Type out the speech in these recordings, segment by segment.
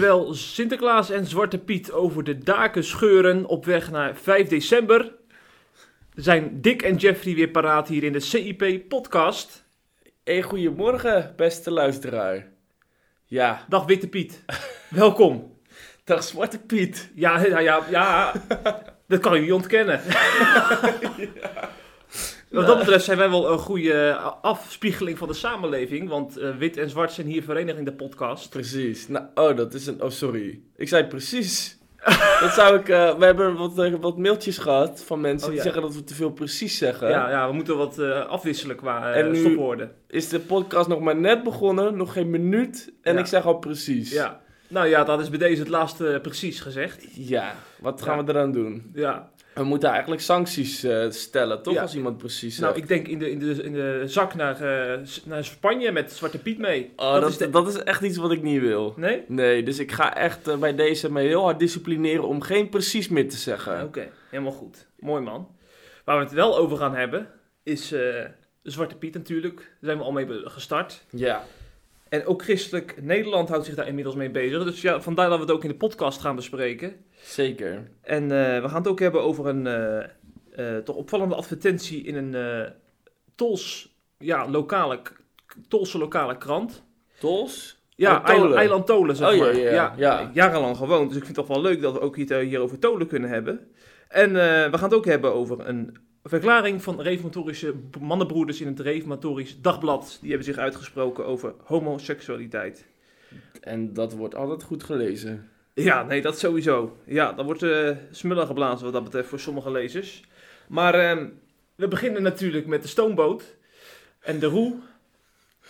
Terwijl Sinterklaas en Zwarte Piet over de daken scheuren op weg naar 5 december, zijn Dick en Jeffrey weer paraat hier in de CIP-podcast. Hey, goedemorgen, beste luisteraar. Ja, Dag Witte Piet, welkom. dag Zwarte Piet. Ja, ja, ja, ja. dat kan je niet ontkennen. Wat dat betreft zijn wij wel een goede afspiegeling van de samenleving, want eh, wit en zwart zijn hier verenigd in de podcast. Precies. Nou, oh, dat is een... Oh, sorry. Ik zei precies. dat zou ik... eh, we hebben wat, eh, wat mailtjes gehad van mensen Oh, die ja. zeggen dat we te veel precies zeggen. Ja, ja, we moeten wat eh, afwisselen qua En nu- stopwoorden. Is de podcast nog maar net begonnen, nog geen minuut, en Ja. ik zeg al precies. Ja. Nou ja, dat is bij deze het laatste precies gezegd. Ja, wat gaan we eraan doen? Ja. We moeten eigenlijk sancties eh, stellen, toch? Ja. Als iemand precies Nou, ik denk in de, in de, in de zak naar, eh, naar Spanje met Zwarte Piet mee. Oh, dat, is de- dat is echt iets wat ik niet wil. Nee? Nee, dus ik ga echt eh, bij deze me heel hard disciplineren om geen precies meer te zeggen. Oké, helemaal goed. Mooi man. Waar we het wel over gaan hebben, is Zwarte Piet natuurlijk. Daar zijn we al mee gestart. Ja. En ook Christelijk Nederland houdt zich daar inmiddels mee bezig. Dus ja, vandaar dat we het ook in de podcast gaan bespreken. Zeker. En eh, we gaan het ook hebben over een eh, eh, toch opvallende advertentie in een Tols, ja, lokale, Tolse lokale krant. Tols? Ja, Oh, eiland, eiland Tolen, zeg Oh, maar. ja, ja. Jarenlang gewoond, dus ik vind het toch wel leuk dat we ook hier, hier over Tolen kunnen hebben. En we gaan het ook hebben over een verklaring van reformatorische mannenbroeders in het Reformatorisch Dagblad. Die hebben zich uitgesproken over homoseksualiteit. En dat wordt altijd goed gelezen. Ja, nee, dat sowieso. Ja, dat wordt eh smullen geblazen wat dat betreft voor sommige lezers. Maar ehm, we beginnen natuurlijk met de stoomboot en de roe.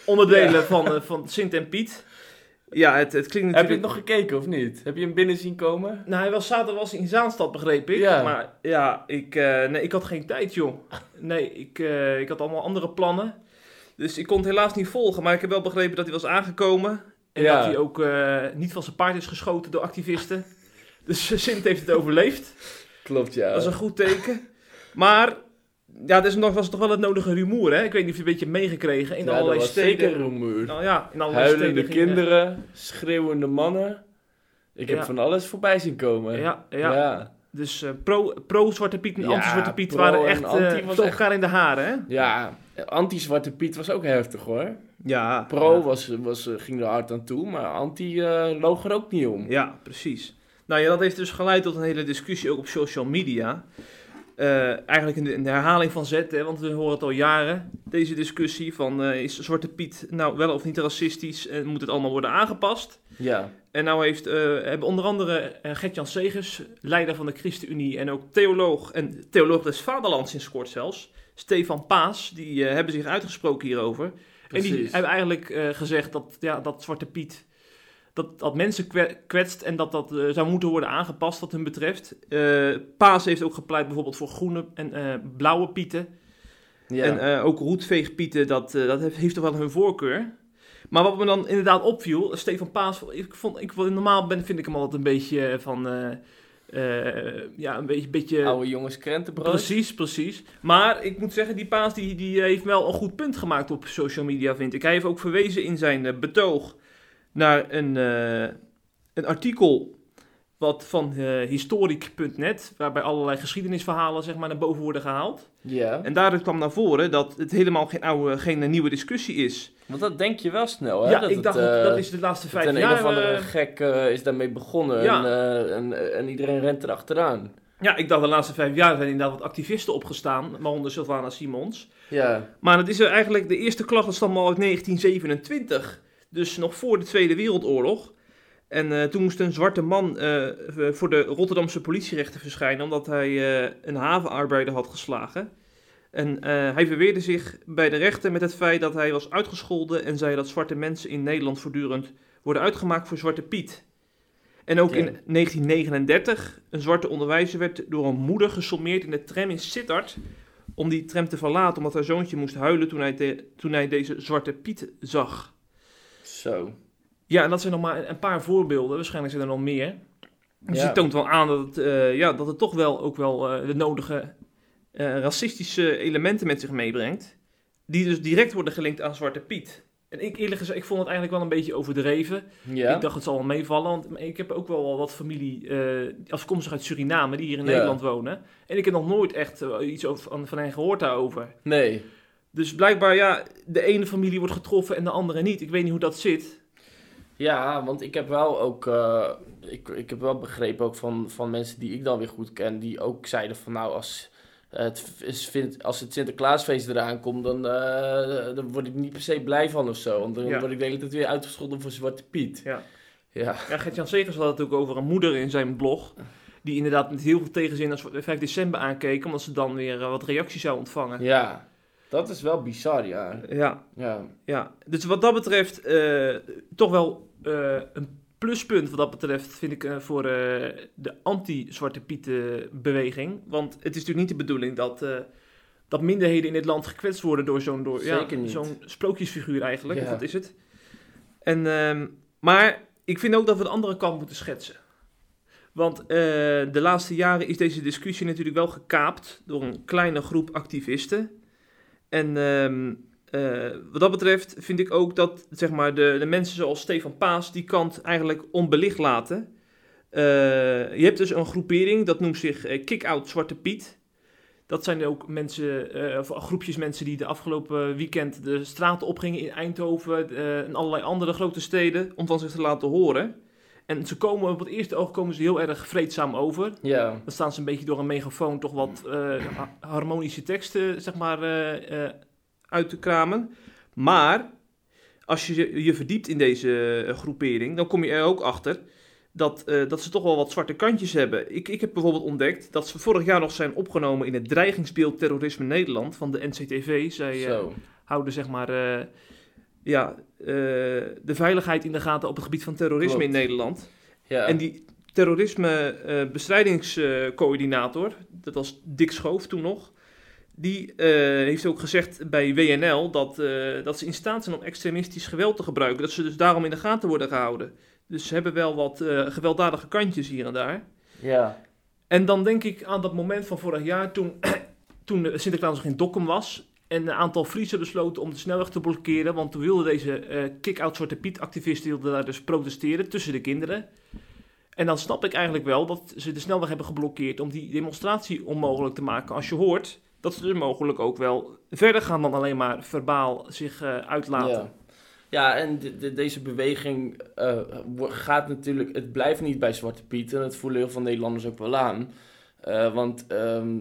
Onderdelen Ja. van, eh, van Sint en Piet. Ja, het, het klinkt Heb je natuurlijk... het nog gekeken of niet? Heb je hem binnen zien komen? Nou, hij was zaterdag was in Zaanstad, begreep ik. Ja. Maar ja, ik, eh, nee, ik had geen tijd, joh. Nee, ik, ik had allemaal andere plannen. Dus ik kon het helaas niet volgen. Maar ik heb wel begrepen dat hij was aangekomen. En Ja. dat hij ook eh, niet van zijn paard is geschoten door activisten. Dus eh, Sint heeft het overleefd. Klopt, ja. Dat is een goed teken. Maar ja, desondanks was het toch wel het nodige rumoer, hè? Ik weet niet of je een beetje meegekregen in ja, allerlei dat was steden. zeker. Nou ja, in allerlei Huilende steden. gingen- kinderen, schreeuwende mannen. Ik heb van alles voorbij zien komen. Ja, ja. ja. Dus eh, pro, pro-Zwarte Piet en Ja, anti-Zwarte Piet pro waren en echt anti eh was voor echt- elkaar in de haren, hè? Ja, anti-Zwarte Piet was ook heftig hoor. Ja. Pro Ja, was, was, eh, ging er hard aan toe, maar anti loog er ook niet om. ja, precies. Nou ja, dat heeft dus geleid tot een hele discussie ook op social media. Eigenlijk in de, in de herhaling van Z, hè, want we horen het al jaren. Deze discussie van is Zwarte Piet nou wel of niet racistisch en moet het allemaal worden aangepast? Ja, En nou heeft, eh, hebben onder andere eh, Gert-Jan Segers, leider van de ChristenUnie en ook theoloog en theoloog des Vaderlands sinds kort zelfs, Stefan Paas, die eh, hebben zich uitgesproken hierover. En die hebben eigenlijk gezegd dat, ja, dat Zwarte Piet dat, dat mensen kwe- kwetst en dat dat zou moeten worden aangepast wat hun betreft. Paas heeft ook gepleit bijvoorbeeld voor groene en blauwe pieten. Ja. En ook roetveegpieten, dat, dat heeft, heeft toch wel hun voorkeur. Maar wat me dan inderdaad opviel, Stefan Paas, ik vond, ik, normaal ben, vind ik hem altijd een beetje van, eh, eh, ja, een beetje, beetje Oude jongens krentenbrood. Precies, precies. Maar ik moet zeggen, die Paas die, die heeft wel een goed punt gemaakt op social media, vind ik. Hij heeft ook verwezen in zijn eh, betoog naar een, eh, een artikel wat van eh historic.net, waarbij allerlei geschiedenisverhalen zeg maar, naar boven worden gehaald. Ja, En daaruit kwam naar voren dat het helemaal geen, oude, geen nieuwe discussie is. want dat denk je wel snel, hè? ja, dat ik het, dacht, eh, dat is de laatste vijf jaar... een of andere eh, gek is daarmee begonnen Ja. en, en, en iedereen rent erachteraan. ja, ik dacht de laatste vijf jaar zijn inderdaad wat activisten opgestaan, waaronder Sylvana Simons. Ja, Maar het is eigenlijk, de eerste klacht stamt al uit 1927. Dus nog voor de Tweede Wereldoorlog. En eh, toen moest een zwarte man eh, voor de Rotterdamse politierechter verschijnen. omdat hij eh, een havenarbeider had geslagen. En hij verweerde zich bij de rechter met het feit dat hij was uitgescholden. en zei dat zwarte mensen in Nederland voortdurend worden uitgemaakt voor Zwarte Piet. En ook Ja. in 1939, een zwarte onderwijzer werd door een moeder gesommeerd in de tram in Sittard om die tram te verlaten, omdat haar zoontje moest huilen toen hij, toen hij deze zwarte Piet zag. zo. Ja, en dat zijn nog maar een paar voorbeelden. Waarschijnlijk zijn er nog meer. Dus Ja. het toont wel aan dat het, eh, ja, dat het toch wel ook wel eh, de nodige eh, racistische elementen met zich meebrengt. Die dus direct worden gelinkt aan Zwarte Piet. En ik eerlijk gezegd, ik vond het eigenlijk wel een beetje overdreven. Ja. Ik dacht het zal wel meevallen, want ik heb ook wel wat familie eh, afkomstig uit Suriname die hier in Ja. Nederland wonen. En ik heb nog nooit echt iets over, van, van hen gehoord daarover. Nee. Dus blijkbaar, ja, de ene familie wordt getroffen en de andere niet. Ik weet niet hoe dat zit. Ja, want ik heb wel ook, eh, ik, ik heb wel begrepen ook van, van mensen die ik dan weer goed ken, die ook zeiden van nou, als het, is, vindt, als het Sinterklaasfeest eraan komt, dan, eh, dan word ik niet per se blij van of zo. Want dan Ja. word ik de hele tijd weer uitgescholden voor Zwarte Piet. Ja. Ja. Ja, Gert-Jan Segers had het ook over een moeder in zijn blog. Die inderdaad met heel veel tegenzin als 5 december aankeek, omdat ze dan weer eh, wat reacties zou ontvangen. ja, dat is wel bizar, ja. Ja, Ja, ja. Dus wat dat betreft, eh, toch wel eh, een pluspunt wat dat betreft, vind ik, eh, voor de anti-Zwarte Pieten beweging. Want het is natuurlijk niet de bedoeling dat, dat minderheden in dit land gekwetst worden door zo'n door, ja, zo'n sprookjesfiguur eigenlijk. Ja. Wat is het? En, ehm, maar ik vind ook dat we de andere kant moeten schetsen. Want de laatste jaren is deze discussie natuurlijk wel gekaapt door een kleine groep activisten. En ehm, eh, wat dat betreft vind ik ook dat zeg maar, de, de mensen zoals Stefan Paas die kant eigenlijk onbelicht laten. Eh, je hebt dus een groepering, dat noemt zich eh, Kick-Out Zwarte Piet. Dat zijn ook mensen, of groepjes mensen die de afgelopen weekend de straten opgingen in Eindhoven en allerlei andere grote steden om van zich te laten horen. En ze komen op het eerste oog komen ze heel erg vreedzaam over. ja, Dan staan ze een beetje door een megafoon toch wat eh, ha- harmonische teksten, zeg maar, eh, eh, uit te kramen. Maar als je je- verdiept in deze eh, groepering, dan kom je er ook achter dat, eh, dat ze toch wel wat zwarte kantjes hebben. Ik, ik heb bijvoorbeeld ontdekt dat ze vorig jaar nog zijn opgenomen in het dreigingsbeeld terrorisme Nederland van de NCTV. Zij eh, houden zeg maar eh, ja, eh, de veiligheid in de gaten op het gebied van terrorisme Klopt. in Nederland. Ja. En die terrorisme-bestrijdingscoördinator, dat was Dick Schoof toen nog, die eh, heeft ook gezegd bij WNL dat, eh, dat ze in staat zijn om extremistisch geweld te gebruiken. Dat ze dus daarom in de gaten worden gehouden. Dus ze hebben wel wat eh, gewelddadige kantjes hier en daar. ja, En dan denk ik aan dat moment van vorig jaar toen, toen Sinterklaas nog in Dokkum was. En een aantal Friesen besloten om de snelweg te blokkeren. Want toen wilden deze eh kick-out Zwarte Piet activisten wilden daar dus protesteren tussen de kinderen. En dan snap ik eigenlijk wel dat ze de snelweg hebben geblokkeerd om die demonstratie onmogelijk te maken. Als je hoort dat ze dus mogelijk ook wel verder gaan dan alleen maar verbaal zich eh, uitlaten. Ja. Ja, en de- de- deze beweging eh, gaat natuurlijk... Het blijft niet bij Zwarte Piet. En dat voelen heel veel Nederlanders ook wel aan. Want ehm,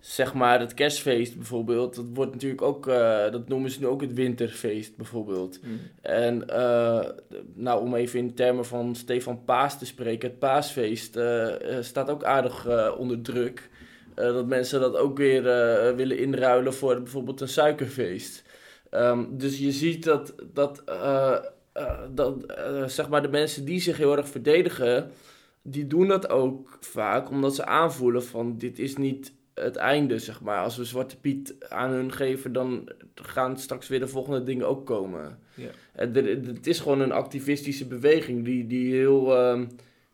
zeg maar het kerstfeest bijvoorbeeld... Dat wordt natuurlijk ook... eh, dat noemen ze nu ook het winterfeest bijvoorbeeld. Mm. En eh, nou, om even in termen van Stefan Paas te spreken... Het paasfeest eh, staat ook aardig onder druk... Dat mensen dat ook weer willen inruilen voor bijvoorbeeld een suikerfeest. Ehm, dus je ziet dat, dat, dat zeg maar de mensen die zich heel erg verdedigen, die doen dat ook vaak omdat ze aanvoelen van dit is niet het einde, zeg maar. Als we Zwarte Piet aan hun geven, dan gaan straks weer de volgende dingen ook komen. Ja. Het, het- is gewoon een activistische beweging die, die heel, ehm,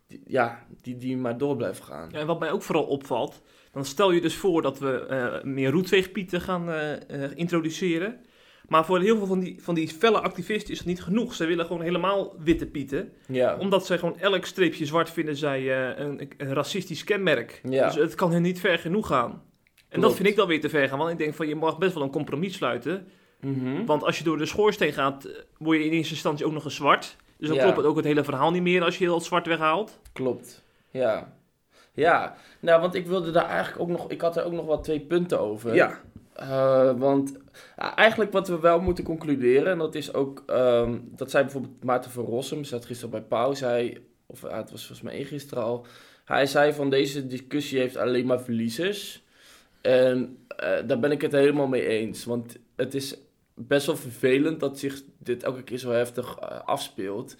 die- ja, die, die maar door blijft gaan. Ja, en wat mij ook vooral opvalt, dan stel je dus voor dat we eh, meer roetveegpieten gaan eh, eh, introduceren. Maar voor heel veel van die, van die felle activisten is dat niet genoeg. Ze willen gewoon helemaal witte pieten. Ja, Omdat zij gewoon elk streepje zwart vinden zij eh, een, een racistisch kenmerk. Ja. Dus het kan hen niet ver genoeg gaan. En dat vind ik dan weer te ver gaan. Want ik denk van je mag best wel een compromis sluiten. Mhm. Want als je door de schoorsteen gaat, eh, word je in eerste instantie ook nog eens zwart. Dus dan Ja. klopt het ook het hele verhaal niet meer als je heel het zwart weghaalt. Klopt. Ja. Ja, nou, want ik wilde daar eigenlijk ook nog... Ik had er ook nog wel twee punten over. Ja. Eh, want eigenlijk wat we wel moeten concluderen... en dat is ook... ehm, dat zei bijvoorbeeld Maarten van Rossum... zat gisteren bij Pauw, zei... of het was volgens mij eergisteren al... hij zei van deze discussie heeft alleen maar verliezers. En eh, daar ben ik het helemaal mee eens. Want het is best wel vervelend dat zich dit elke keer zo heftig eh, afspeelt...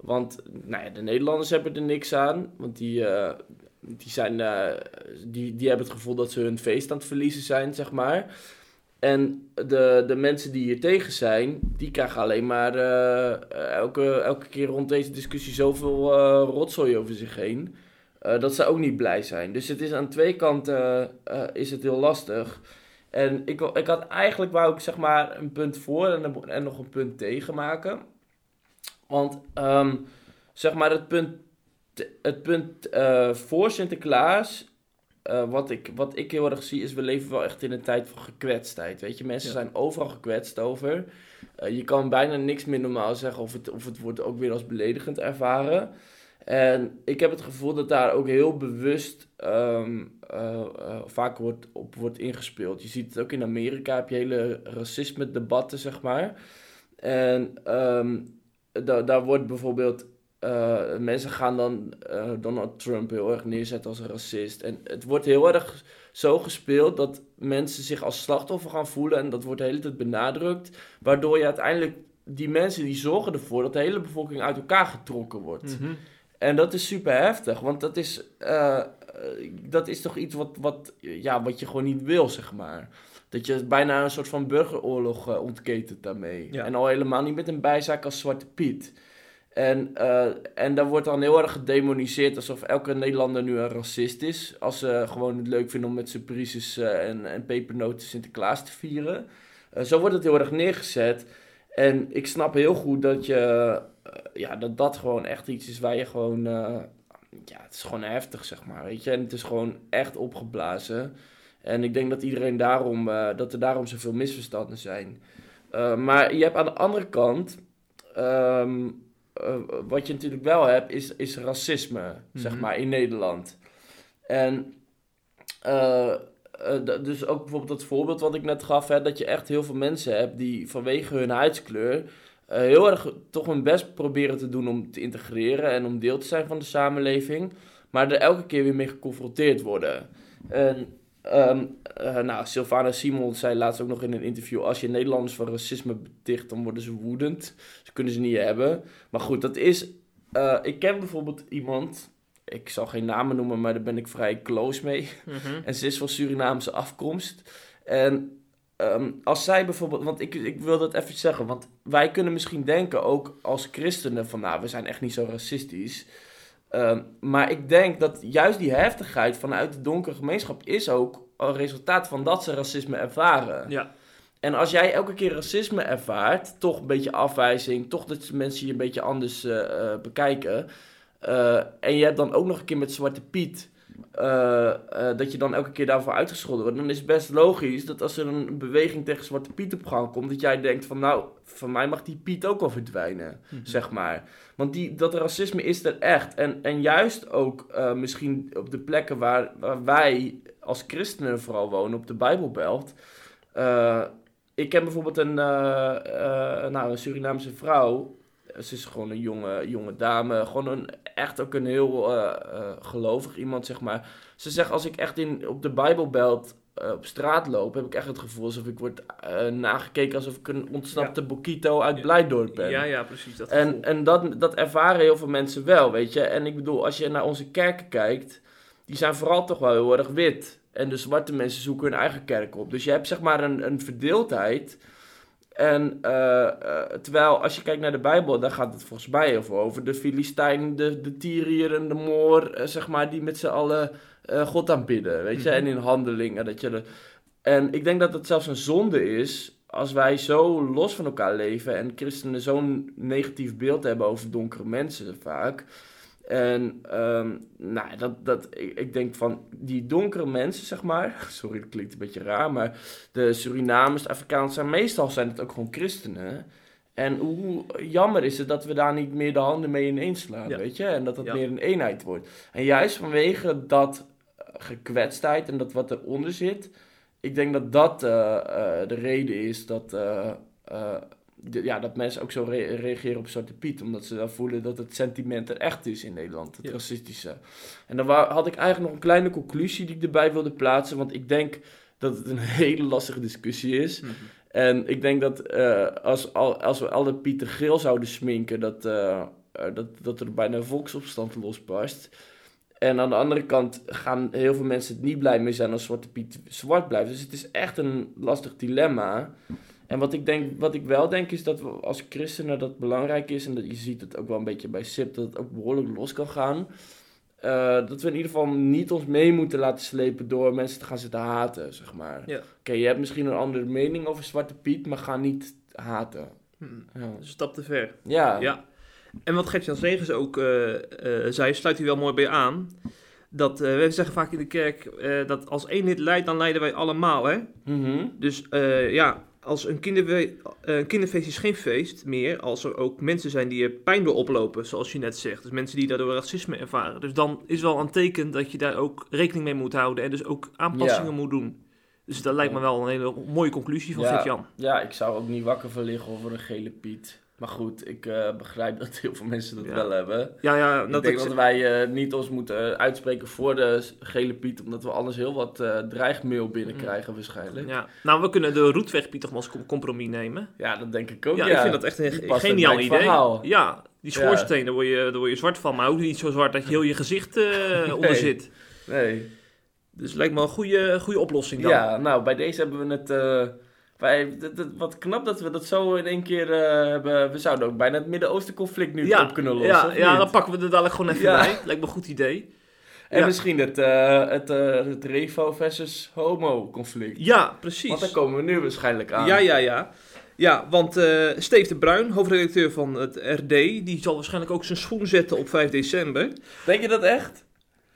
Want nou ja, de Nederlanders hebben er niks aan. Want die, die, zijn, eh, die, die hebben het gevoel dat ze hun feest aan het verliezen zijn, zeg maar. En de, de mensen die hier tegen zijn, die krijgen alleen maar eh, elke, elke keer rond deze discussie zoveel uh, rotzooi over zich heen. Dat ze ook niet blij zijn. Dus het is aan twee kanten is het heel lastig. En ik, ik had eigenlijk wou ik zeg maar een punt voor en, en nog een punt tegen maken. Want um, zeg maar het punt, het punt voor Sinterklaas uh, wat, ik, wat ik heel erg zie is, we leven wel echt in een tijd van gekwetstheid. Weet je, mensen zijn overal gekwetst over. Uh, je kan bijna niks meer normaal zeggen of het, of het wordt ook weer als beledigend ervaren. En ik heb het gevoel dat daar ook heel bewust um, uh, vaak wordt, op wordt ingespeeld. Je ziet het ook in Amerika, heb je hele racisme-debatten, zeg maar. En um, da daar wordt bijvoorbeeld uh, mensen gaan dan uh, Donald Trump heel erg neerzetten als een racist. En het wordt heel erg zo gespeeld dat mensen zich als slachtoffer gaan voelen. En dat wordt de hele tijd benadrukt. Waardoor je uiteindelijk die mensen die zorgen ervoor dat de hele bevolking uit elkaar getrokken wordt. Mm -hmm. En dat is super heftig. Want dat is, uh, dat is toch iets wat, wat, ja, wat je gewoon niet wil, zeg maar. Dat je bijna een soort van burgeroorlog ontketent daarmee. Ja. En al helemaal niet met een bijzaak als Zwarte Piet. En, uh, en daar wordt dan heel erg gedemoniseerd alsof elke Nederlander nu een racist is. Als ze gewoon het leuk vinden om met surprises uh, en, en pepernoten Sinterklaas te vieren. Uh, zo wordt het heel erg neergezet. En ik snap heel goed dat je, ja, dat, dat gewoon echt iets is waar je gewoon, ja, het is gewoon heftig zeg maar, weet je. En het is gewoon echt opgeblazen. En ik denk dat iedereen daarom, dat er daarom zoveel misverstanden zijn. maar je hebt aan de andere kant, um, uh, wat je natuurlijk wel hebt, is, is racisme, zeg mhm. maar, in Nederland. En uh, dus ook bijvoorbeeld dat voorbeeld wat ik net gaf, hè, dat je echt heel veel mensen hebt die vanwege hun huidskleur heel erg toch hun best proberen te doen om te integreren en om deel te zijn van de samenleving, maar er elke keer weer mee geconfronteerd worden. En Um, uh, nou, Sylvana Simon zei laatst ook nog in een interview: als je Nederlanders van racisme beticht, dan worden ze woedend. Ze kunnen ze niet hebben. Maar goed, dat is. Uh, ik ken bijvoorbeeld iemand. Ik zal geen namen noemen, maar daar ben ik vrij close mee. Mm -hmm. En ze is van Surinaamse afkomst. En um, als zij bijvoorbeeld. Want ik, ik wil dat even zeggen. Want wij kunnen misschien denken, ook als christenen, van nou, we zijn echt niet zo racistisch. Um, maar ik denk dat juist die heftigheid vanuit de donkere gemeenschap is ook een resultaat van dat ze racisme ervaren. Ja. En als jij elke keer racisme ervaart, toch een beetje afwijzing, toch dat mensen je een beetje anders uh, uh, bekijken. Uh, en je hebt dan ook nog een keer met Zwarte Piet uh, uh, dat je dan elke keer daarvoor uitgescholden wordt. Dan is het best logisch dat als er een beweging tegen Zwarte Piet op gang komt, dat jij denkt van nou, van mij mag die Piet ook wel verdwijnen, mm -hmm. zeg maar. Want die, dat racisme is er echt. En, en juist ook uh, misschien op de plekken waar, waar, wij als christenen vooral wonen, op de Bijbelbelt. ik ken bijvoorbeeld een, nou, een Surinaamse vrouw ze is gewoon een jonge, jonge dame. Gewoon een, echt ook een heel uh, uh, gelovig iemand, zeg maar. Ze zegt, als ik echt in, op de Bijbelbelt uh, op straat loop, heb ik echt het gevoel alsof ik word nagekeken alsof ik een ontsnapte ja. Bokito uit Blijdorp ben. Ja, ja, precies. Dat en en dat, dat ervaren heel veel mensen wel, weet je. En ik bedoel, als je naar onze kerken kijkt, die zijn vooral toch wel heel erg wit. En de zwarte mensen zoeken hun eigen kerk op. Dus je hebt zeg maar een, een verdeeldheid en uh, uh, terwijl als je kijkt naar de Bijbel, dan gaat het volgens mij over, over de Filistijn, de, de Tyriër en de Moor, uh, zeg maar, die met z'n allen God aanbidden, weet je, mm -hmm. en in handelingen. Dat je de... En ik denk dat het zelfs een zonde is als wij zo los van elkaar leven en christenen zo'n negatief beeld hebben over donkere mensen vaak. En um, nou, dat, dat, ik, ik, denk van die donkere mensen, zeg maar. Sorry, dat klinkt een beetje raar. Maar de Surinamers, de Afrikaanse zijn meestal zijn het ook gewoon christenen. En hoe jammer is het dat we daar niet meer de handen mee ineens slaan, ja. weet je? En dat dat ja. meer een eenheid wordt. En juist vanwege dat gekwetstheid en dat wat eronder zit... Ik denk dat dat uh, uh, de reden is dat... Uh, ja, dat mensen ook zo re reageren op Zwarte Piet. Omdat ze dan voelen dat het sentiment er echt is in Nederland. Het ja. racistische. En dan had ik eigenlijk nog een kleine conclusie die ik erbij wilde plaatsen. Want ik denk dat het een hele lastige discussie is. Mm -hmm. En ik denk dat uh, als, als we alle Pieter Geel zouden sminken, dat, uh, dat, dat er bijna een volksopstand losbarst. En aan de andere kant gaan heel veel mensen het niet blij mee zijn als Zwarte Piet zwart blijft. Dus het is echt een lastig dilemma. En wat ik, denk, wat ik wel denk is dat we als christenen dat belangrijk is. En dat je ziet het ook wel een beetje bij SIP dat het ook behoorlijk los kan gaan. eh, dat we in ieder geval niet ons mee moeten laten slepen door mensen te gaan zitten haten, zeg maar. Ja. Oké, je hebt misschien een andere mening over Zwarte Piet, maar ga niet haten. Hm, Ja. Een stap te ver. Ja. Ja. En wat Gert-Jan Zegers ook eh, eh, zei, sluit hij wel mooi bij aan. Dat, we zeggen vaak in de kerk dat als één lid leidt, dan leiden wij allemaal. Hè? Mhm. Dus ja, als een, kinderwe- eh, een kinderfeest is geen feest meer, als er ook mensen zijn die er pijn door oplopen, zoals je net zegt. Dus mensen die daardoor racisme ervaren. Dus dan is wel een teken dat je daar ook rekening mee moet houden en dus ook aanpassingen Ja. moet doen. Dus dat lijkt me wel een hele mooie conclusie van Ja. Gert-Jan. Ja, ik zou ook niet wakker van liggen over een gele Piet. Maar goed, ik eh, begrijp dat heel veel mensen dat Ja. wel hebben. Ja, ja, ik dat denk ik- dat wij eh, niet ons moeten uitspreken voor de gele Piet, omdat we anders heel wat eh, dreigmail binnenkrijgen waarschijnlijk. Ja, Ja. Nou, we kunnen de roetwegpiet toch maar als com- compromis nemen. dat denk ik ook. ja, Ja, ik vind dat echt een geniaal idee. verhaal. Ja, die schoorsteen, daar, word je, daar word je zwart van, maar ook niet zo zwart dat je heel je gezicht eh, onder zit. Nee. Dus lijkt me een goede, goede oplossing dan. Ja, nou, bij deze hebben we het... wij, dat- dat- wat knap dat we dat zo in één keer eh, hebben. We zouden ook bijna het Midden-Oosten conflict nu ja, op kunnen lossen. Ja, ja dan pakken we er dadelijk gewoon even Ja. bij. Lijkt me een goed idee. En Ja. misschien het, eh, het, eh, het revo versus homo conflict. Ja, precies. Want daar komen we nu waarschijnlijk aan. Ja, ja, ja. Ja, want eh Steve de Bruin, hoofdredacteur van het RD, die zal waarschijnlijk ook zijn schoen zetten op 5 december. Denk je dat echt?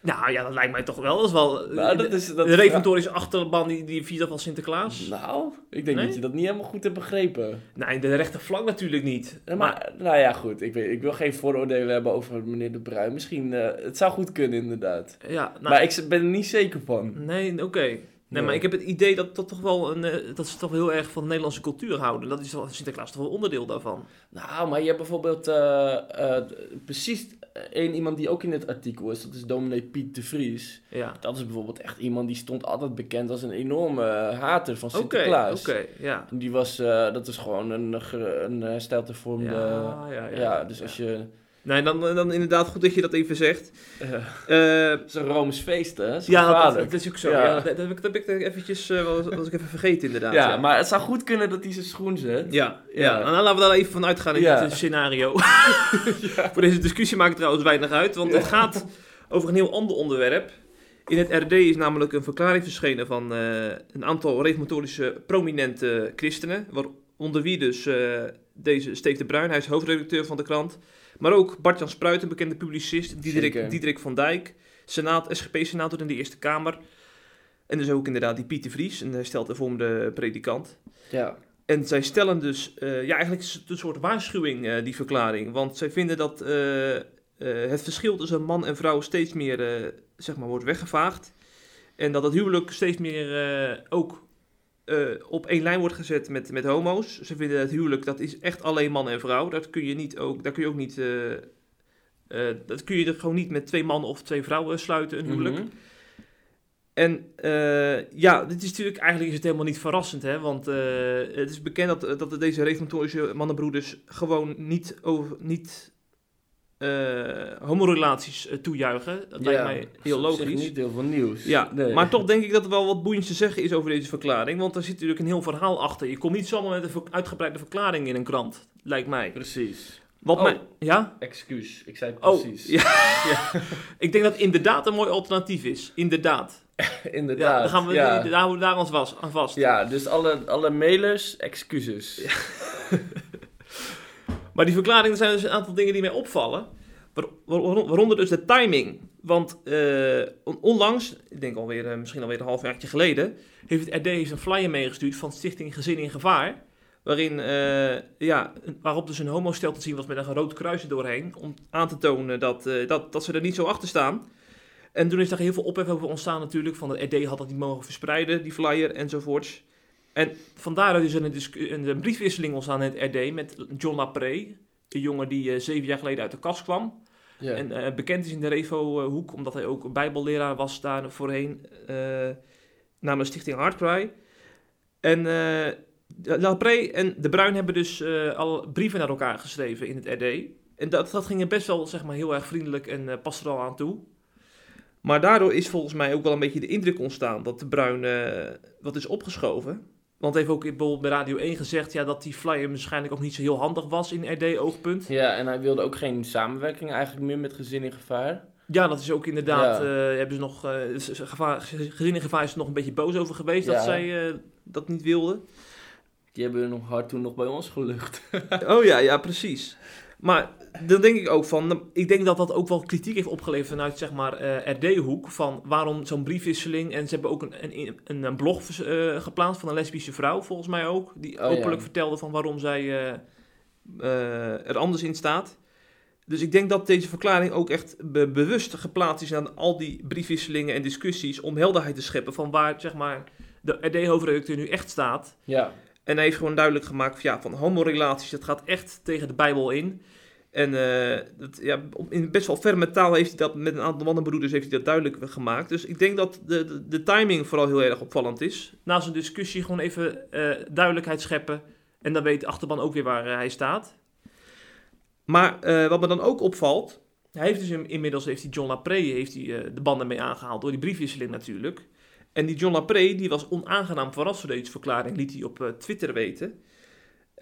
Nou ja, dat lijkt mij toch wel. Dat is wel Nou, dat is, dat de reformatorische achterban die, die viert van Sinterklaas. Nou, ik denk Nee? dat je dat niet helemaal goed hebt begrepen. Nee, de rechterflank natuurlijk niet. Ja, maar, nou ja, goed. Ik, weet, ik wil geen vooroordelen hebben over meneer De Bruin. Misschien, eh, het zou goed kunnen inderdaad. Ja, nou, maar ik ben er niet zeker van. Nee, oké. Nee, Ja. maar ik heb het idee dat dat toch wel een, eh, dat ze toch wel heel erg van de Nederlandse cultuur houden. Dat is Sinterklaas toch wel onderdeel daarvan. Nou, maar je hebt bijvoorbeeld eh, precies één iemand die ook in het artikel is. Dat is dominee Piet de Vries. Ja. Dat is bijvoorbeeld echt iemand die stond altijd bekend als een enorme hater van Oké, Sinterklaas. oké, ja. Die was, eh, dat is gewoon een, een eh, stijltevormde... Ja, ja, ja. ja, dus als je... Nee, dan, dan inderdaad goed dat je dat even zegt. eh, Eh, het is een Rooms feest, hè? Zo ja, dat, is ook zo. Ja. Ja. dat, dat heb ik, dat heb ik eventjes, eh, was, was ik even vergeten inderdaad. ja, maar het zou goed kunnen dat hij zijn schoen zet. Ja, ja. En dan laten we daar even van uitgaan in dit scenario. Voor deze discussie maakt het trouwens weinig uit, want het gaat over een heel ander onderwerp. In het RD is namelijk een verklaring verschenen van eh, een aantal reformatorische prominente christenen, waaronder wie dus eh, deze Steef de Bruin, hij is hoofdredacteur van de krant, maar ook Bart-Jan Spruit, een bekende publicist, Diederik, van Dijk, senaat, SGP-senator in de Eerste Kamer, en dus ook inderdaad die Pieter Vries, een hersteld hervormde predikant. Ja. En zij stellen dus, eh, ja, eigenlijk is het een soort waarschuwing, eh, die verklaring. Want zij vinden dat eh, eh, het verschil tussen man en vrouw steeds meer, eh, zeg maar, wordt weggevaagd. En dat het huwelijk steeds meer eh, ook eh, op één lijn wordt gezet met, met homo's. Ze vinden het huwelijk, dat is echt alleen man en vrouw. Dat kun je niet ook, daar kun je ook niet, eh, eh, dat kun je er gewoon niet met twee mannen of twee vrouwen sluiten, een huwelijk. Mhm. En ja, dit is natuurlijk eigenlijk is het helemaal niet verrassend, hè? Want het is bekend dat, dat deze reformatorische mannenbroeders gewoon niet, over, niet homorelaties eh, toejuichen. Dat lijkt mij heel dat is logisch. niet heel veel nieuws. Ja, Nee. maar toch denk ik dat er wel wat boeiends te zeggen is over deze verklaring. Want er zit natuurlijk een heel verhaal achter. Je komt niet zomaar met een uitgebreide verklaring in een krant, lijkt mij. Precies. Wat Oh. mij, ja? Excuus, ik zei Oh, precies. ja. ik denk dat inderdaad een mooi alternatief is. Inderdaad. Inderdaad. Ja, dan gaan we, ja. daar we daar ons was, aan vast. Ja, dus alle, alle mailers, excuses. Maar die verklaring, er zijn dus een aantal dingen die mij opvallen. Waar- waar- Waaronder dus de timing. Want eh, on- onlangs, ik denk alweer, eh, misschien alweer een halfjaartje geleden, heeft het RD een flyer meegestuurd van Stichting Gezin in Gevaar. Waarin, eh, ja, waarop dus een homostel te zien was met een rood kruis doorheen. Om aan te tonen dat, dat, dat ze er niet zo achter staan. En toen is daar heel veel ophef over ontstaan natuurlijk. Van het RD had dat niet mogen verspreiden, die flyer enzovoorts. En vandaar is er een, een, briefwisseling ontstaan in het RD met John Lapré. Een jongen die eh, zeven jaar geleden uit de kast kwam. En eh, bekend is in de Revo-hoek, omdat hij ook een bijbelleraar was daar voorheen. eh namens Stichting Hardcry. En eh Lapré en De Bruin hebben dus eh, al brieven naar elkaar geschreven in het RD. En dat, dat ging er best wel zeg maar, heel erg vriendelijk en eh pastoraal aan toe. Maar daardoor is volgens mij ook wel een beetje de indruk ontstaan dat de Bruin eh, wat is opgeschoven. Want heeft ook bijvoorbeeld bij Radio 1 gezegd ja, dat die flyer waarschijnlijk ook niet zo heel handig was in RD-oogpunt. Ja, en hij wilde ook geen samenwerking eigenlijk meer met Gezin in Gevaar. Ja, dat is ook inderdaad. Ja. eh, hebben ze nog, eh, gevaar, gezin in gevaar is er nog een beetje boos over geweest dat zij eh, dat niet wilden. Die hebben nog hard toen nog bij ons gelucht. Oh ja, ja, precies. Maar dan denk ik ook van, ik denk dat dat ook wel kritiek heeft opgeleverd vanuit zeg maar eh, RD-hoek van waarom zo'n briefwisseling. En ze hebben ook een, een, een, blog eh, geplaatst van een lesbische vrouw, volgens mij ook, die Oh, ja. openlijk vertelde van waarom zij eh, er anders in staat. Dus ik denk dat deze verklaring ook echt be- bewust geplaatst is aan al die briefwisselingen en discussies om helderheid te scheppen van waar zeg maar de RD-hoofdredacteur nu echt staat. Ja, En hij heeft gewoon duidelijk gemaakt van, ja, van homorelaties, dat gaat echt tegen de Bijbel in. En eh, dat, ja, in best wel ferme taal heeft hij dat met een aantal mannenbroeders heeft hij dat duidelijk gemaakt. Dus ik denk dat de, de, de timing vooral heel erg opvallend is. Na zo'n discussie gewoon even eh, duidelijkheid scheppen. En dan weet de achterban ook weer waar eh, hij staat. Maar wat me dan ook opvalt, hij heeft dus in- inmiddels heeft die John Lapre heeft hij, de banden mee aangehaald door die briefwisseling natuurlijk. En die John Lapre die was onaangenaam verrast door deze verklaring, liet hij op Twitter weten.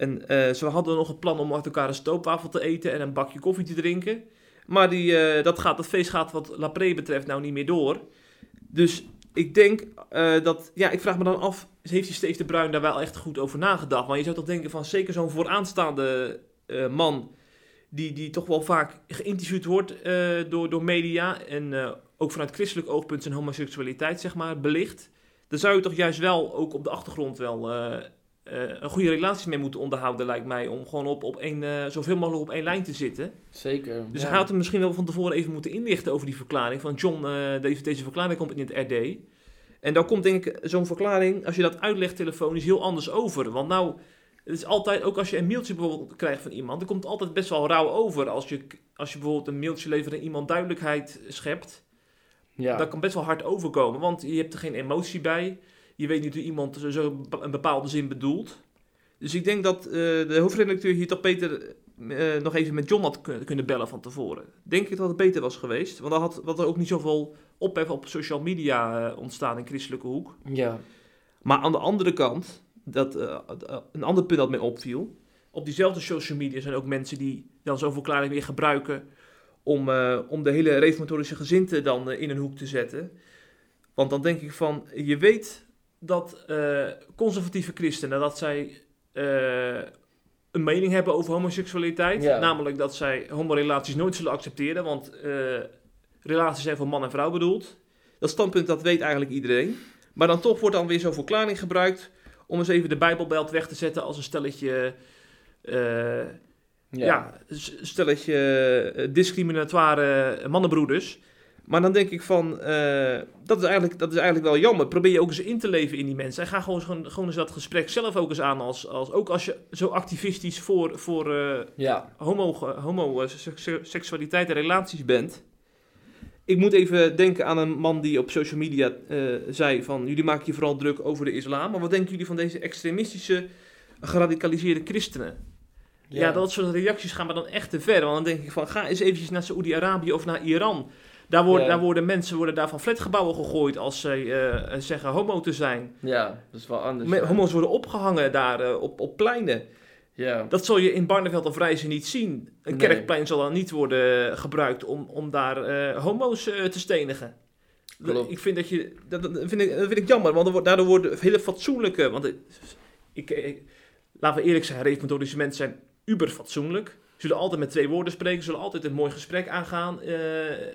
En eh, ze hadden nog een plan om met elkaar een stroopwafel te eten en een bakje koffie te drinken. Maar die, eh, dat, gaat, dat feest gaat wat Lapre betreft nou niet meer door. Dus ik denk eh, dat, ja, ik vraag me dan af, heeft die Steve de Bruin daar wel echt goed over nagedacht? Want je zou toch denken van zeker zo'n vooraanstaande man, die, die toch wel vaak geïnterviewd wordt door, door media en ook vanuit christelijk oogpunt zijn homoseksualiteit, zeg maar, belicht. Dan zou je toch juist wel ook op de achtergrond wel een goede relatie mee moeten onderhouden, lijkt mij. Om gewoon op, op één, eh, zoveel mogelijk op één lijn te zitten. zeker. Dus ja. hij had hem misschien wel van tevoren even moeten inlichten over die verklaring. Van John, eh, deze, deze verklaring komt in het RD. En dan komt denk ik zo'n verklaring, als je dat uitlegt telefonisch, heel anders over. Want nou, het is altijd, ook als je een mailtje bijvoorbeeld krijgt van iemand, dan komt het altijd best wel rauw over. Als je, als je bijvoorbeeld een mailtje levert en iemand duidelijkheid schept, Ja. dat kan best wel hard overkomen. Want je hebt er geen emotie bij. Je weet niet hoe iemand zo een bepaalde zin bedoelt. Dus ik denk dat eh, de hoofdredacteur hier toch beter eh, nog even met John had kun- kunnen bellen van tevoren. Denk ik dat het beter was geweest. Want dan had, had er ook niet zoveel ophef op social media eh, ontstaan in christelijke hoek. ja. Maar aan de andere kant, dat, een ander punt dat mij opviel. Op diezelfde social media zijn ook mensen die dan zo'n verklaring weer gebruiken om, om de hele reformatorische gezinte dan in een hoek te zetten. Want dan denk ik van, je weet dat eh, conservatieve christenen, dat zij eh, een mening hebben over homoseksualiteit. Ja. Namelijk dat zij homorelaties nooit zullen accepteren, want eh, relaties zijn voor man en vrouw bedoeld. Dat standpunt, dat weet eigenlijk iedereen. Maar dan toch wordt dan weer zo'n verklaring gebruikt om eens even de Bijbelbelt weg te zetten als een stelletje, ja. stelletje discriminatoire mannenbroeders. Maar dan denk ik van, eh, dat, is eigenlijk, dat is eigenlijk wel jammer. Probeer je ook eens in te leven in die mensen. En ga gewoon, gewoon, gewoon eens dat gesprek zelf ook eens aan. Als, als, ook als je zo activistisch voor, voor eh, ja. homo, homo eh, en relaties bent. Ik moet even denken aan een man die op social media zei van... jullie maken je vooral druk over de islam. Maar wat denken jullie van deze extremistische, geradicaliseerde christenen? Ja. dat soort reacties gaan maar dan echt te ver. Want dan denk ik van, ga eens eventjes naar Saoedi-Arabië of naar Iran. Daar, worden daar worden mensen worden daar van flatgebouwen gegooid als zij eh, zeggen homo te zijn. Ja, dat is wel anders. Me-. Homo's worden opgehangen daar eh, op, op pleinen. Ja. Dat zul je in Barneveld of Rijzen niet zien. Een Nee. kerkplein zal dan niet worden gebruikt om, om daar eh, homo's eh, te stenigen. Klopt. Ik vind dat je, dat, dat vind ik, dat vind ik jammer, want daardoor worden hele fatsoenlijke, want ik, laten we eerlijk zijn, reformatorische mensen zijn uber fatsoenlijk. Zullen altijd met twee woorden spreken, zullen altijd een mooi gesprek aangaan, eh,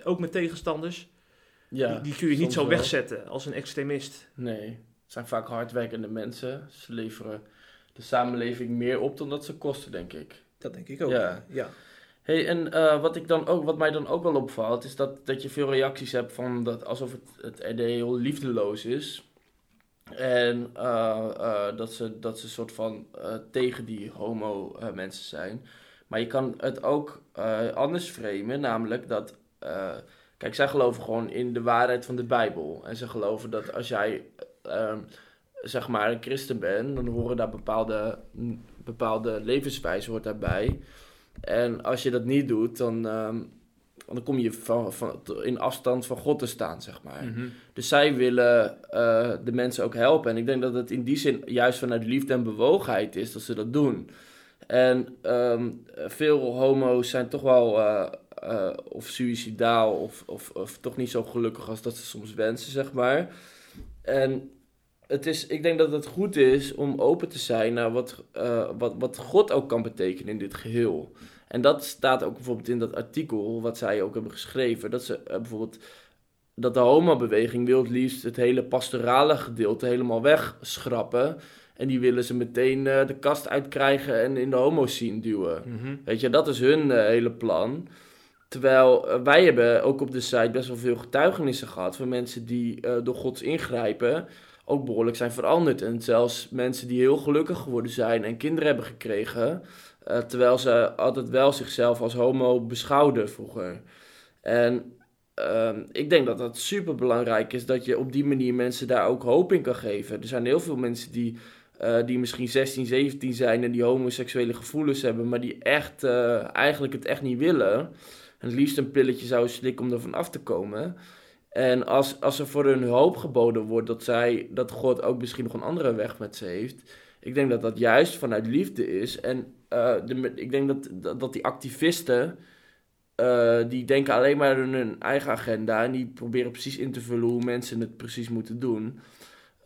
ook met tegenstanders. ja. die, die kun je niet zo wel. wegzetten als een extremist. Nee, het zijn vaak hardwerkende mensen. Ze leveren de samenleving meer op dan dat ze kosten, denk ik. Dat denk ik ook. Ja. ja. Hey, en eh, wat, ik dan ook, wat mij dan ook wel opvalt, is dat, dat je veel reacties hebt van dat alsof het, het RD heel liefdeloos is. En eh, eh, dat, ze, dat ze soort van eh, tegen die homo eh, mensen zijn. Maar je kan het ook eh, anders framen, namelijk dat... eh, kijk, zij geloven gewoon in de waarheid van de Bijbel. En ze geloven dat als jij, ehm, zeg maar, een christen bent, dan horen daar bepaalde, m, bepaalde levenswijze hoort daarbij. En als je dat niet doet, dan, ehm, dan kom je van, van, in afstand van God te staan, zeg maar. Mhm. Dus zij willen eh, de mensen ook helpen. En ik denk dat het in die zin juist vanuit liefde en bewogenheid is dat ze dat doen. En ehm, veel homo's zijn toch wel eh, eh, of suicidaal of, of, of toch niet zo gelukkig als dat ze soms wensen, zeg maar. En het is, ik denk dat het goed is om open te zijn naar wat, eh, wat, wat God ook kan betekenen in dit geheel. En dat staat ook bijvoorbeeld in dat artikel wat zij ook hebben geschreven. Dat ze bijvoorbeeld dat de homobeweging wil het liefst het hele pastorale gedeelte helemaal wegschrappen. En die willen ze meteen eh, de kast uitkrijgen en in de homo-scene duwen. Mhm. Weet je, dat is hun eh, hele plan. Terwijl eh, wij hebben ook op de site best wel veel getuigenissen gehad van mensen die door Gods ingrijpen ook behoorlijk zijn veranderd. En zelfs mensen die heel gelukkig geworden zijn en kinderen hebben gekregen, terwijl ze altijd wel zichzelf als homo beschouwden vroeger. En ehm, ik denk dat dat super belangrijk is dat je op die manier mensen daar ook hoop in kan geven. Er zijn heel veel mensen die, eh, die misschien 16, 17 zijn en die homoseksuele gevoelens hebben, maar die echt eh, eigenlijk het echt niet willen. En het liefst een pilletje zouden slikken om er van af te komen. En als, als er voor hun hoop geboden wordt dat, zij, dat God ook misschien nog een andere weg met ze heeft. Ik denk dat dat juist vanuit liefde is. En eh, de, ik denk dat, dat, dat die activisten, die denken alleen maar aan hun eigen agenda. En die proberen precies in te vullen hoe mensen het precies moeten doen.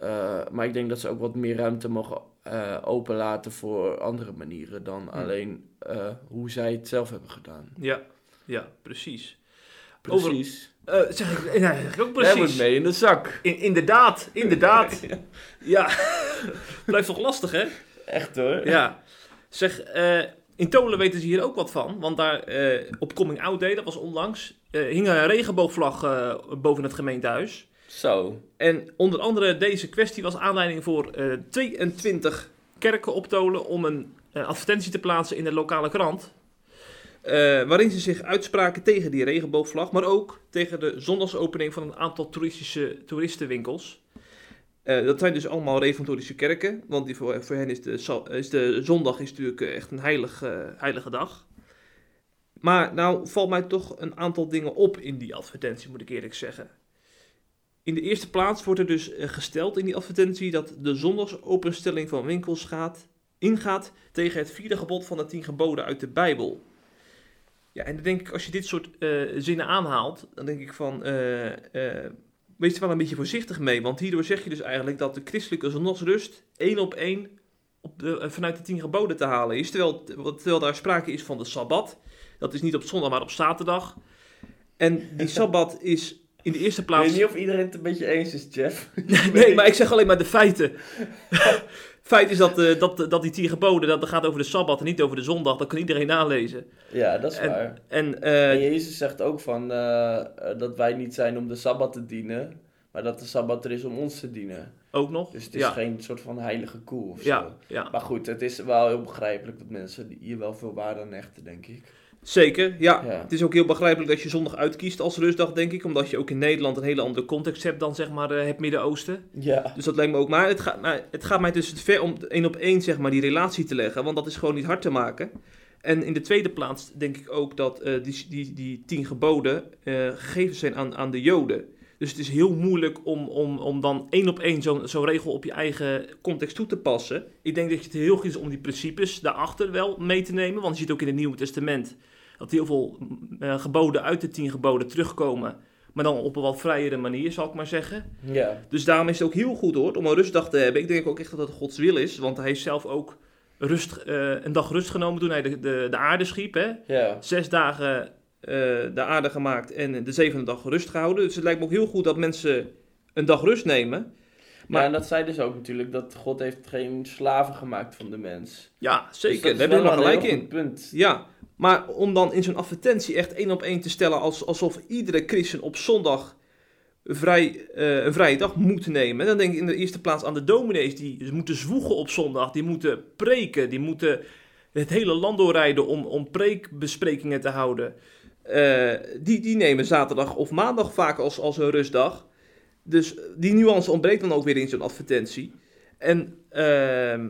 Eh, maar ik denk dat ze ook wat meer ruimte mogen eh, openlaten voor andere manieren dan alleen eh, hoe zij het zelf hebben gedaan. Ja, ja, precies. Over- Precies. Eh, zeg ik, ja, zeg ik ook We hebben precies. het mee in de zak. In, inderdaad, inderdaad. ja, blijft toch lastig, hè? Echt hoor. Ja. Zeg, eh, in Tolen weten ze hier ook wat van. Want daar eh, op Coming Out Day, dat was onlangs, eh, hing een regenboogvlag eh, boven het gemeentehuis. Zo. En onder andere deze kwestie was aanleiding voor eh 22 kerken op Tolen om een eh, advertentie te plaatsen in de lokale krant. Eh, waarin ze zich uitspraken tegen die regenboogvlag, maar ook tegen de zondagsopening van een aantal toeristische toeristenwinkels. Eh, dat zijn dus allemaal reformatorische kerken, want die voor, voor hen is de, is de zondag is natuurlijk eh, echt een heilig, eh, heilige dag. Maar nou valt mij toch een aantal dingen op in die advertentie, moet ik eerlijk zeggen. In de eerste plaats wordt er dus eh, gesteld in die advertentie dat de zondagsopenstelling van winkels gaat, ingaat tegen het vierde gebod van de tien geboden uit de Bijbel. Ja, en dan denk ik, als je dit soort eh, zinnen aanhaalt, dan denk ik van, eh, wees er wel een beetje voorzichtig mee. Want hierdoor zeg je dus eigenlijk dat de christelijke zondagsrust één op één op de, vanuit de tien geboden te halen is. Terwijl, terwijl daar sprake is van de Sabbat. Dat is niet op zondag, maar op zaterdag. En die Sabbat is in de eerste Ik plaats... weet niet of iedereen het een beetje eens is, Jeff. Nee, maar ik zeg alleen maar de feiten. Feit is dat, eh, dat, dat die tien geboden, dat gaat over de Sabbat en niet over de zondag. Dat kan iedereen nalezen. Ja, dat is En- waar. En, eh, En Jezus zegt ook van eh, dat wij niet zijn om de Sabbat te dienen, maar dat de Sabbat er is om ons te dienen. ook nog. Dus het is ja. geen soort van heilige koe of zo. Ja, ja, Maar goed, het is wel heel begrijpelijk dat mensen hier wel veel waarde aan hechten, denk ik. Zeker. Ja. Ja. Het is ook heel begrijpelijk dat je zondag uitkiest als rustdag, denk ik. Omdat je ook in Nederland een hele andere context hebt dan zeg maar eh, het Midden-Oosten. Ja. Dus dat lijkt me ook. Maar het gaat, maar het gaat mij dus ver om één op één zeg maar, die relatie te leggen. Want dat is gewoon niet hard te maken. En in de tweede plaats denk ik ook dat eh, die, die, die tien geboden eh, gegeven zijn aan, aan de Joden. Dus het is heel moeilijk om, om, om dan één op één zo'n zo'n regel op je eigen context toe te passen. Ik denk dat het heel goed is om die principes daarachter wel mee te nemen. Want je ziet ook in het Nieuwe Testament dat heel veel eh, geboden uit de tien geboden terugkomen. Maar dan op een wat vrijere manier, zal ik maar zeggen. Ja. Dus daarom is het ook heel goed hoor, om een rustdag te hebben. Ik denk ook echt dat dat Gods wil is, want hij heeft zelf ook rust, eh, een dag rust genomen toen hij de, de, de aarde schiep. Hè? Ja. Zes dagen eh, de aarde gemaakt en de zevende dag rust gehouden. Dus het lijkt me ook heel goed dat mensen een dag rust nemen. Maar en dat zei dus ook natuurlijk dat God heeft geen slaven gemaakt van de mens. Ja, Dus zeker, dat is daar heb je wel helemaal een gelijk in. punt. Ja, maar om dan in zo'n advertentie echt één op één te stellen als, alsof iedere christen op zondag vrij, eh, een vrije dag moet nemen, dan denk ik in de eerste plaats aan de dominees die moeten zwoegen op zondag, die moeten preken, die moeten het hele land doorrijden om, om preekbesprekingen te houden. Eh, die, die nemen zaterdag of maandag vaak als, als een rustdag. Dus die nuance ontbreekt dan ook weer in zo'n advertentie. En ehm,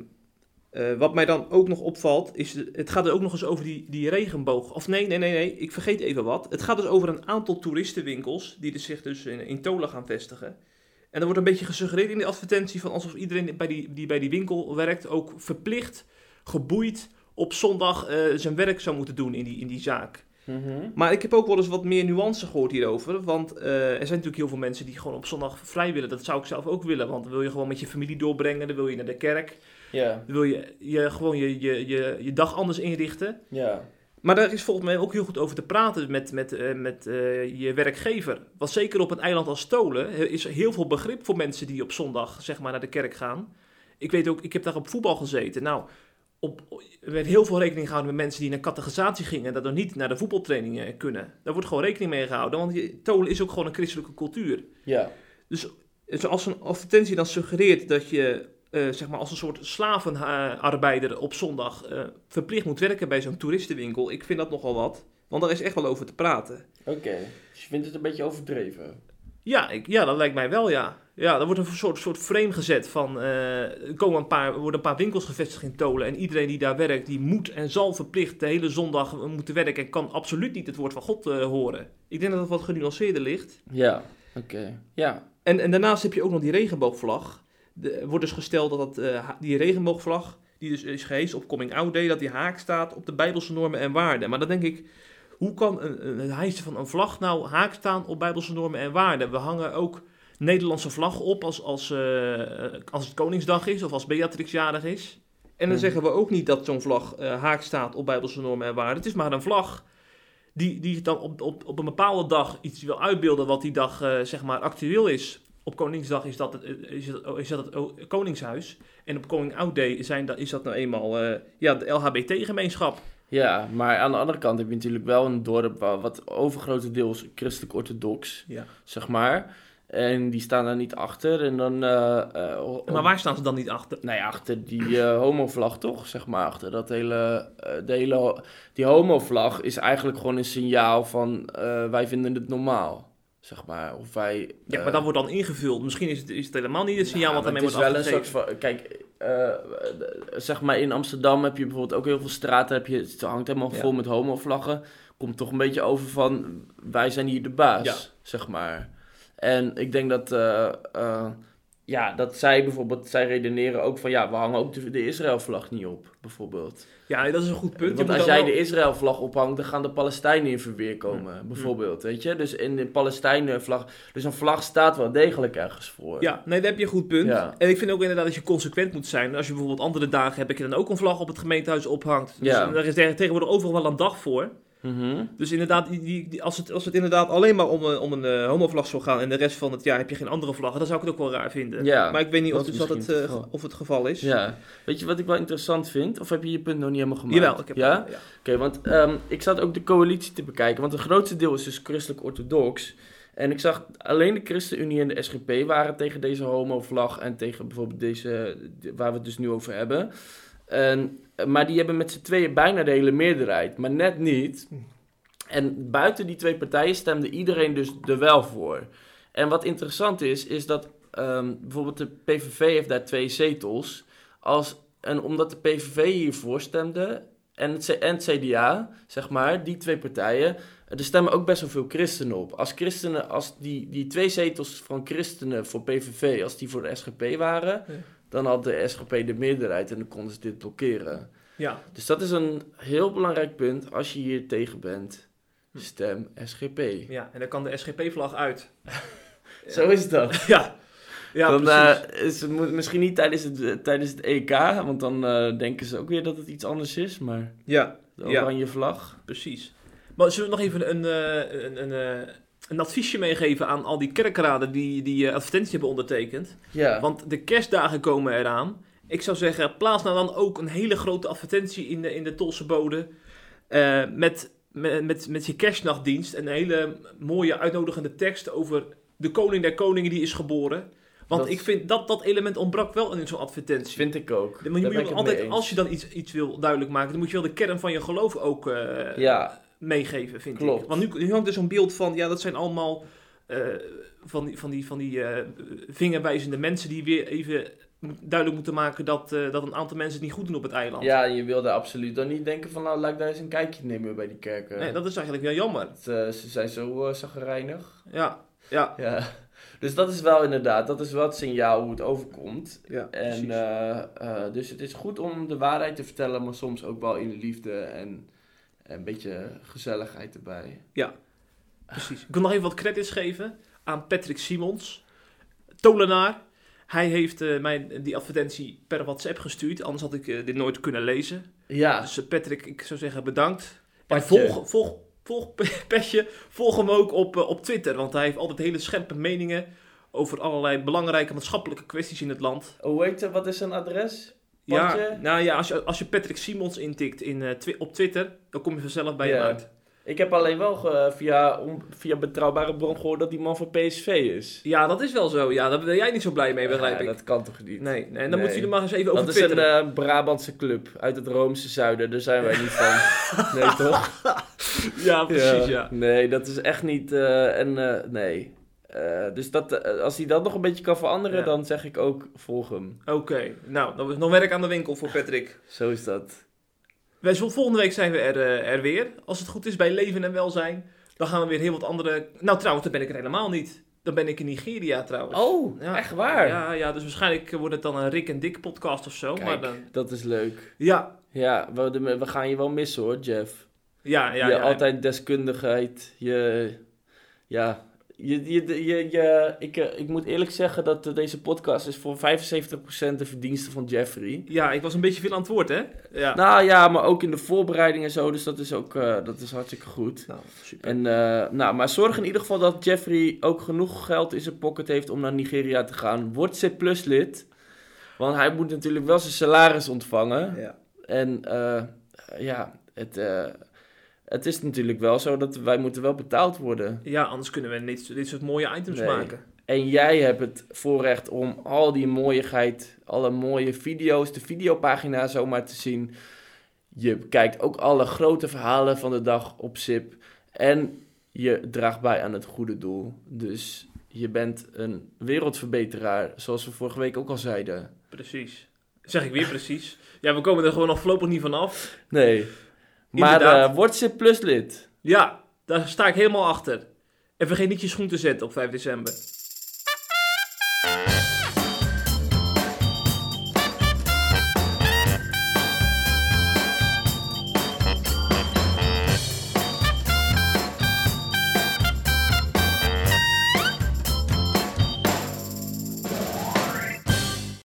Eh, wat mij dan ook nog opvalt, is de- het gaat er ook nog eens over die, die regenboog. Of nee, nee, nee, nee, ik vergeet even wat. Het gaat dus over een aantal toeristenwinkels die dus zich dus in, in Tolen gaan vestigen. En er wordt een beetje gesuggereerd in de advertentie van alsof iedereen bij die, die bij die winkel werkt ook verplicht, geboeid op zondag eh, zijn werk zou moeten doen in die, in die zaak. Mhm. Maar ik heb ook wel eens wat meer nuance gehoord hierover. Want eh, er zijn natuurlijk heel veel mensen die gewoon op zondag vrij willen. Dat zou ik zelf ook willen. Want dan wil je gewoon met je familie doorbrengen. Dan wil je naar de kerk. Ja, Dan wil je, je gewoon je, je, je, je dag anders inrichten. ja. Maar daar is volgens mij ook heel goed over te praten met, met, eh, met eh, je werkgever. Want zeker op een eiland als Stolen is er heel veel begrip voor mensen die op zondag zeg maar, naar de kerk gaan. Ik weet ook, ik heb daar op voetbal gezeten. Nou, op, er werd heel veel rekening gehouden met mensen die naar categorisatie gingen en dat dan niet naar de voetbaltrainingen kunnen. Daar wordt gewoon rekening mee gehouden, want Tolen is ook gewoon een christelijke cultuur. Ja, Dus als een advertentie dan suggereert dat je eh, zeg maar als een soort slavenarbeider op zondag eh, verplicht moet werken bij zo'n toeristenwinkel, ik vind dat nogal wat. Want daar is echt wel over te praten. oké. Dus je vindt het een beetje overdreven? Ja, ik, ja dat lijkt mij wel, ja. Ja, er wordt een soort, soort frame gezet van... eh, er, komen een paar, er worden een paar winkels gevestigd in Tolen... en iedereen die daar werkt, die moet en zal verplicht de hele zondag moeten werken... en kan absoluut niet het woord van God horen. Ik denk dat het wat genuanceerder ligt. Ja, oké. Ja, En, en daarnaast heb je ook nog die regenboogvlag. De- wordt dus gesteld dat eh, die regenboogvlag, die dus is gehezen op Coming Out Day, dat die haak staat op de Bijbelse normen en waarden. Maar dan denk ik, hoe kan een, een, hijsen van een vlag nou haak staan op Bijbelse normen en waarden? We hangen ook Nederlandse vlag op als, als, eh, als het Koningsdag is of als Beatrix jarig is. En dan Hmm. zeggen we ook niet dat zo'n vlag eh, haak staat op Bijbelse normen en waarden. Het is maar een vlag die, die dan op, op, op een bepaalde dag iets wil uitbeelden wat die dag zeg maar actueel is. Op Koningsdag is dat het, is dat, is dat het Koningshuis. En op Coming Out Day zijn, dat- is dat nou eenmaal eh, ja, de LHBT-gemeenschap. ja, maar aan de andere kant heb je natuurlijk wel een dorp wat overgrotendeels christelijk-orthodox, Ja. zeg maar. En die staan daar niet achter. En dan... eh, eh, Maar waar staan ze dan niet achter? Nou ja, achter die eh homovlag toch, zeg maar. Achter dat hele, de hele... Die homovlag is eigenlijk gewoon een signaal van... wij vinden het normaal, zeg maar. Of wij... Ja, eh, maar dat wordt dan ingevuld. Misschien is het, is het helemaal niet het signaal wat maar ermee het wordt is wel een afgegeven. soort van... Kijk, eh, zeg maar in Amsterdam heb je bijvoorbeeld ook heel veel straten. Heb je, het hangt helemaal Ja. vol met homovlaggen. Komt toch een beetje over van... Wij zijn hier de baas, Ja. zeg maar. En ik denk dat... eh, eh, ja, dat zij bijvoorbeeld... Zij redeneren ook van... Ja, we hangen ook de, de Israël-vlag niet op, bijvoorbeeld. Ja, dat is een goed punt. Want als jij wel- de Israël-vlag ophangt, dan gaan de Palestijnen in verweer komen, bijvoorbeeld, weet je? Dus in de Palestijnen-vlag... Dus een vlag staat wel degelijk ergens voor. Ja, nee, daar heb je een goed punt. Ja. En ik vind ook inderdaad dat je consequent moet zijn. Als je bijvoorbeeld andere dagen hebt, dat je dan ook een vlag op het gemeentehuis ophangt. Dus Ja. daar is tegen- tegenwoordig overal wel een dag voor. Mhm. Dus inderdaad, die, als, het, als het inderdaad alleen maar om, een- om een eh, homovlag zou gaan en de rest van het jaar heb je geen andere vlaggen, dan zou ik het ook wel raar vinden. Ja, maar ik weet niet of, dat dus het, eh, of het geval is. Ja. Weet je wat ik wel interessant vind? Of heb je je punt nog niet helemaal gemaakt? Jawel, ik heb Ja? ja. Oké, want ehm, ik zat ook de coalitie te bekijken, want het grootste deel is dus christelijk-orthodox. En ik zag alleen de ChristenUnie en de SGP waren tegen deze homo-vlag en tegen bijvoorbeeld deze, de- waar we het dus nu over hebben. En, maar die hebben met z'n tweeën bijna de hele meerderheid, maar net niet. En buiten die twee partijen stemde iedereen dus er wel voor. En wat interessant is, is dat ehm, bijvoorbeeld de PVV heeft daar twee zetels. Als, en omdat de PVV hiervoor stemde en het, en het CDA, zeg maar, die twee partijen, er stemmen ook best wel veel christenen op. Als christenen, als die, die twee zetels van christenen voor PVV, als die voor de SGP waren, Ja. Dan had de SGP de meerderheid en dan konden ze dit blokkeren. Ja. Dus dat is een heel belangrijk punt als je hier tegen bent. Hm. Stem SGP. ja, en dan kan de SGP-vlag uit. Zo is dat. Ja, ja dan precies. eh, is het misschien niet tijdens het, eh, tijdens het EK, want dan eh, denken ze ook weer dat het iets anders is. Maar ja, de Ja. oranje vlag. precies. Maar zullen we nog even een, een, een, eh, een adviesje meegeven aan al die kerkraden die die eh, advertentie hebben ondertekend? Ja. Want de kerstdagen komen eraan. Ik zou zeggen, plaats nou dan ook een hele grote advertentie in de, in de Tolse bode. eh, met, met, met, met je kerstnachtdienst. En een hele mooie uitnodigende tekst over de koning der koningen die is geboren. Want Dat- ik vind dat dat element ontbrak wel in zo'n advertentie. vind ik ook. Dan moet je, altijd, als je dan iets, iets wil duidelijk maken, dan moet je wel de kern van je geloof ook eh, Ja, meegeven, vind Klopt. ik. Want nu, nu hangt er zo'n beeld van, ja, dat zijn allemaal eh, van die, van die, van die eh, vingerwijzende mensen die weer even duidelijk moeten maken dat, eh, dat een aantal mensen het niet goed doen op het eiland. Ja, je wilde absoluut dan niet denken van, nou, laat ik daar eens een kijkje nemen bij die kerken. Nee, dat is eigenlijk wel jammer. Het, ze zijn zo uh, zagrijnig. Ja, ja. Ja. Dus dat is wel inderdaad, dat is wel het signaal hoe het overkomt. ja En dus het is goed om de waarheid te vertellen, maar soms ook wel in liefde en een beetje gezelligheid erbij. Precies. Ik wil nog even wat credits geven aan Patrick Simons, tolenaar. Hij heeft eh, mij die advertentie per WhatsApp gestuurd, anders had ik eh, dit nooit kunnen lezen. Ja, Dus eh, Patrick, ik zou zeggen bedankt. En Patje. volg, volg, volg Petje, volg hem ook op, op Twitter, want hij heeft altijd hele scherpe meningen over allerlei belangrijke maatschappelijke kwesties in het land. hoe heet het, wat is zijn adres? Ja, nou ja, als je, als je Patrick Simons intikt in, eh, twi- op Twitter, dan kom je vanzelf bij Ja. hem uit. Ik heb alleen wel ge- via, om, via betrouwbare bron gehoord dat die man van PSV is. Ja, dat is wel zo. Ja, daar ben jij niet zo blij mee, begrijp Ja, ik. Dat kan toch niet? Nee, nee, en dan Nee. moeten jullie maar eens even over Dat is een eh, Brabantse club uit het Roomse zuiden, daar zijn wij niet van. Nee, toch? ja, precies, ja. Nee, dat is echt niet. eh, en eh, nee. Eh, dus dat, eh, als hij dat nog een beetje kan veranderen, Ja. dan zeg ik ook volg hem. Oké, nou, dan is nog werk aan de winkel voor Patrick. Zo is dat. Wij volgende week zijn we er, eh, er weer. Als het goed is bij Leven en Welzijn. Dan gaan we weer heel wat andere... Nou, trouwens, dan ben ik er helemaal niet. Dan ben ik in Nigeria trouwens. Oh, Ja. echt waar? Ja, ja, dus waarschijnlijk wordt het dan een Rick en Dick podcast of zo. Kijk, Maar dan... dat is leuk. Ja, Ja, we, we gaan je wel missen hoor, Jeff. ja, ja. je ja. altijd deskundigheid, je... Ja, je, je, je, je, ik, eh, ik moet eerlijk zeggen dat eh, deze podcast is voor 75% de verdienste van Jeffrey. Ja, ik was een beetje veel aan het woord, hè? Ja. Nou ja, maar ook in de voorbereiding en zo, dus dat is ook eh, dat is hartstikke goed. Nou, super. En, eh, nou, maar zorg in ieder geval dat Jeffrey ook genoeg geld in zijn pocket heeft om naar Nigeria te gaan. Word C Plus lid, want hij moet natuurlijk wel zijn salaris ontvangen. Ja. En eh, ja, het, eh, het is natuurlijk wel zo dat wij moeten wel betaald worden. ja, anders kunnen we niet dit soort mooie items Nee. maken. En jij hebt het voorrecht om al die mooiigheid, alle mooie video's, de videopagina zomaar te zien. Je kijkt ook alle grote verhalen van de dag op SIP. En je draagt bij aan het goede doel. Dus je bent een wereldverbeteraar, zoals we vorige week ook al zeiden. Precies. Zeg ik weer precies. Ja, we komen er gewoon nog voorlopig niet van af. Nee. Maar eh word SIP Plus lid. Ja, daar sta ik helemaal achter. En vergeet niet je schoen te zetten op 5 december.